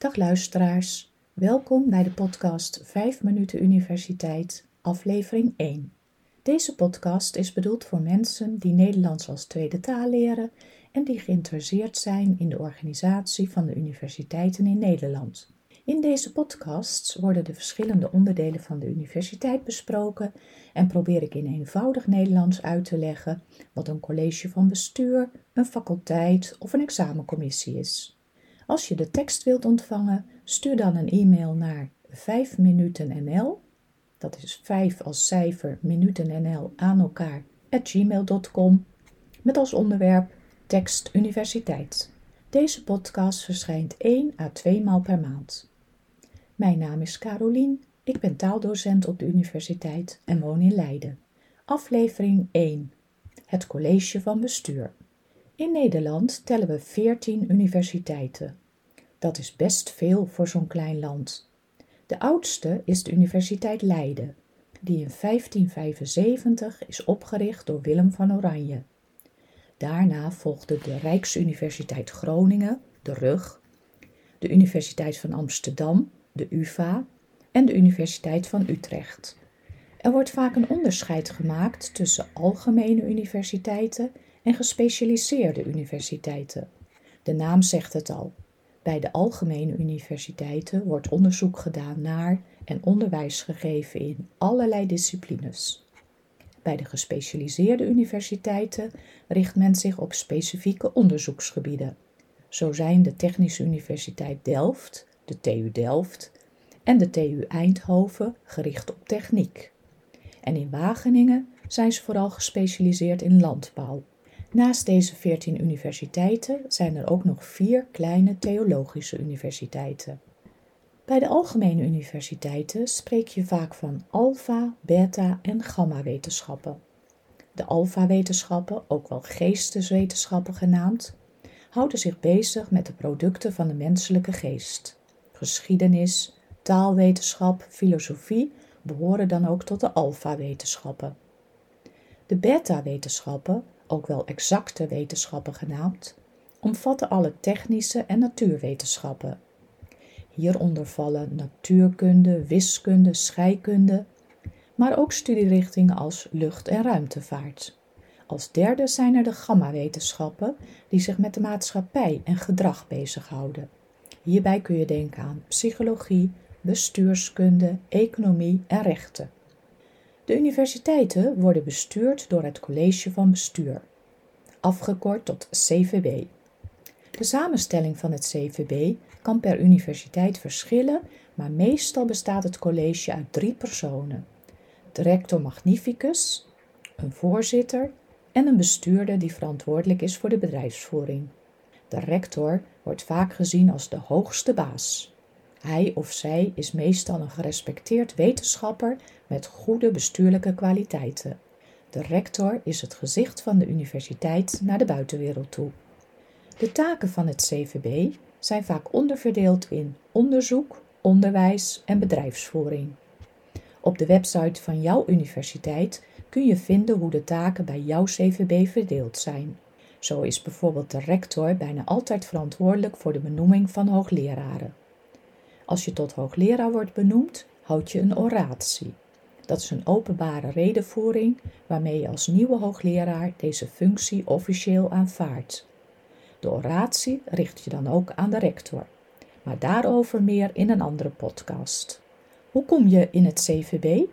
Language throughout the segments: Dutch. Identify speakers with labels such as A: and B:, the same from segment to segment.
A: Dag luisteraars, welkom bij de podcast 5 Minuten Universiteit, aflevering 1. Deze podcast is bedoeld voor mensen die Nederlands als tweede taal leren en die geïnteresseerd zijn in de organisatie van de universiteiten in Nederland. In deze podcasts worden de verschillende onderdelen van de universiteit besproken en probeer ik in eenvoudig Nederlands uit te leggen wat een college van bestuur, een faculteit of een examencommissie is. Als je de tekst wilt ontvangen, stuur dan een e-mail naar 5minutennl. Dat is 5 als cijfer minutennl aan elkaar at gmail.com met als onderwerp tekst universiteit. Deze podcast verschijnt 1 à 2 maal per maand. Mijn naam is Carolien, ik ben taaldocent op de universiteit en woon in Leiden. Aflevering 1. Het college van bestuur. In Nederland tellen we 14 universiteiten. Dat is best veel voor zo'n klein land. De oudste is de Universiteit Leiden, die in 1575 is opgericht door Willem van Oranje. Daarna volgde de Rijksuniversiteit Groningen, de RUG, de Universiteit van Amsterdam, de UVA en de Universiteit van Utrecht. Er wordt vaak een onderscheid gemaakt tussen algemene universiteiten en gespecialiseerde universiteiten. De naam zegt het al. Bij de algemene universiteiten wordt onderzoek gedaan naar en onderwijs gegeven in allerlei disciplines. Bij de gespecialiseerde universiteiten richt men zich op specifieke onderzoeksgebieden. Zo zijn de Technische Universiteit Delft, de TU Delft, en de TU Eindhoven gericht op techniek. En in Wageningen zijn ze vooral gespecialiseerd in landbouw. Naast deze veertien universiteiten zijn er ook nog vier kleine theologische universiteiten. Bij de algemene universiteiten spreek je vaak van alfa, beta en gamma-wetenschappen. De alfa-wetenschappen, ook wel geesteswetenschappen genaamd, houden zich bezig met de producten van de menselijke geest. Geschiedenis, taalwetenschap, filosofie behoren dan ook tot de alfa-wetenschappen. De beta-wetenschappen, ook wel exacte wetenschappen genaamd, omvatten alle technische en natuurwetenschappen. Hieronder vallen natuurkunde, wiskunde, scheikunde, maar ook studierichtingen als lucht- en ruimtevaart. Als derde zijn er de gamma-wetenschappen, die zich met de maatschappij en gedrag bezighouden. Hierbij kun je denken aan psychologie, bestuurskunde, economie en rechten. De universiteiten worden bestuurd door het College van Bestuur, afgekort tot CVB. De samenstelling van het CVB kan per universiteit verschillen, maar meestal bestaat het college uit drie personen: de rector magnificus, een voorzitter en een bestuurder die verantwoordelijk is voor de bedrijfsvoering. De rector wordt vaak gezien als de hoogste baas. Hij of zij is meestal een gerespecteerd wetenschapper met goede bestuurlijke kwaliteiten. De rector is het gezicht van de universiteit naar de buitenwereld toe. De taken van het CVB zijn vaak onderverdeeld in onderzoek, onderwijs en bedrijfsvoering. Op de website van jouw universiteit kun je vinden hoe de taken bij jouw CVB verdeeld zijn. Zo is bijvoorbeeld de rector bijna altijd verantwoordelijk voor de benoeming van hoogleraren. Als je tot hoogleraar wordt benoemd, houd je een oratie. Dat is een openbare redenvoering waarmee je als nieuwe hoogleraar deze functie officieel aanvaardt. De oratie richt je dan ook aan de rector, maar daarover meer in een andere podcast. Hoe kom je in het CVB?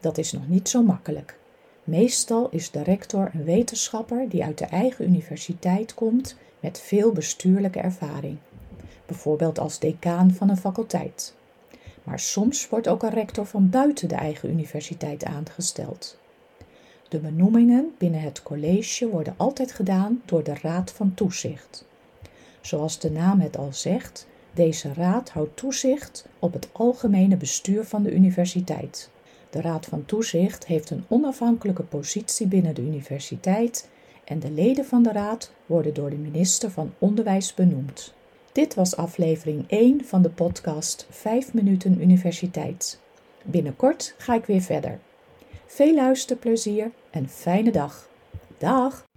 A: Dat is nog niet zo makkelijk. Meestal is de rector een wetenschapper die uit de eigen universiteit komt met veel bestuurlijke ervaring bijvoorbeeld als decaan van een faculteit. Maar soms wordt ook een rector van buiten de eigen universiteit aangesteld. De benoemingen binnen het college worden altijd gedaan door de Raad van Toezicht. Zoals de naam het al zegt, deze raad houdt toezicht op het algemene bestuur van de universiteit. De Raad van Toezicht heeft een onafhankelijke positie binnen de universiteit en de leden van de raad worden door de minister van Onderwijs benoemd. Dit was aflevering 1 van de podcast 5 minuten universiteit. Binnenkort ga ik weer verder. Veel luisterplezier en fijne dag. Dag!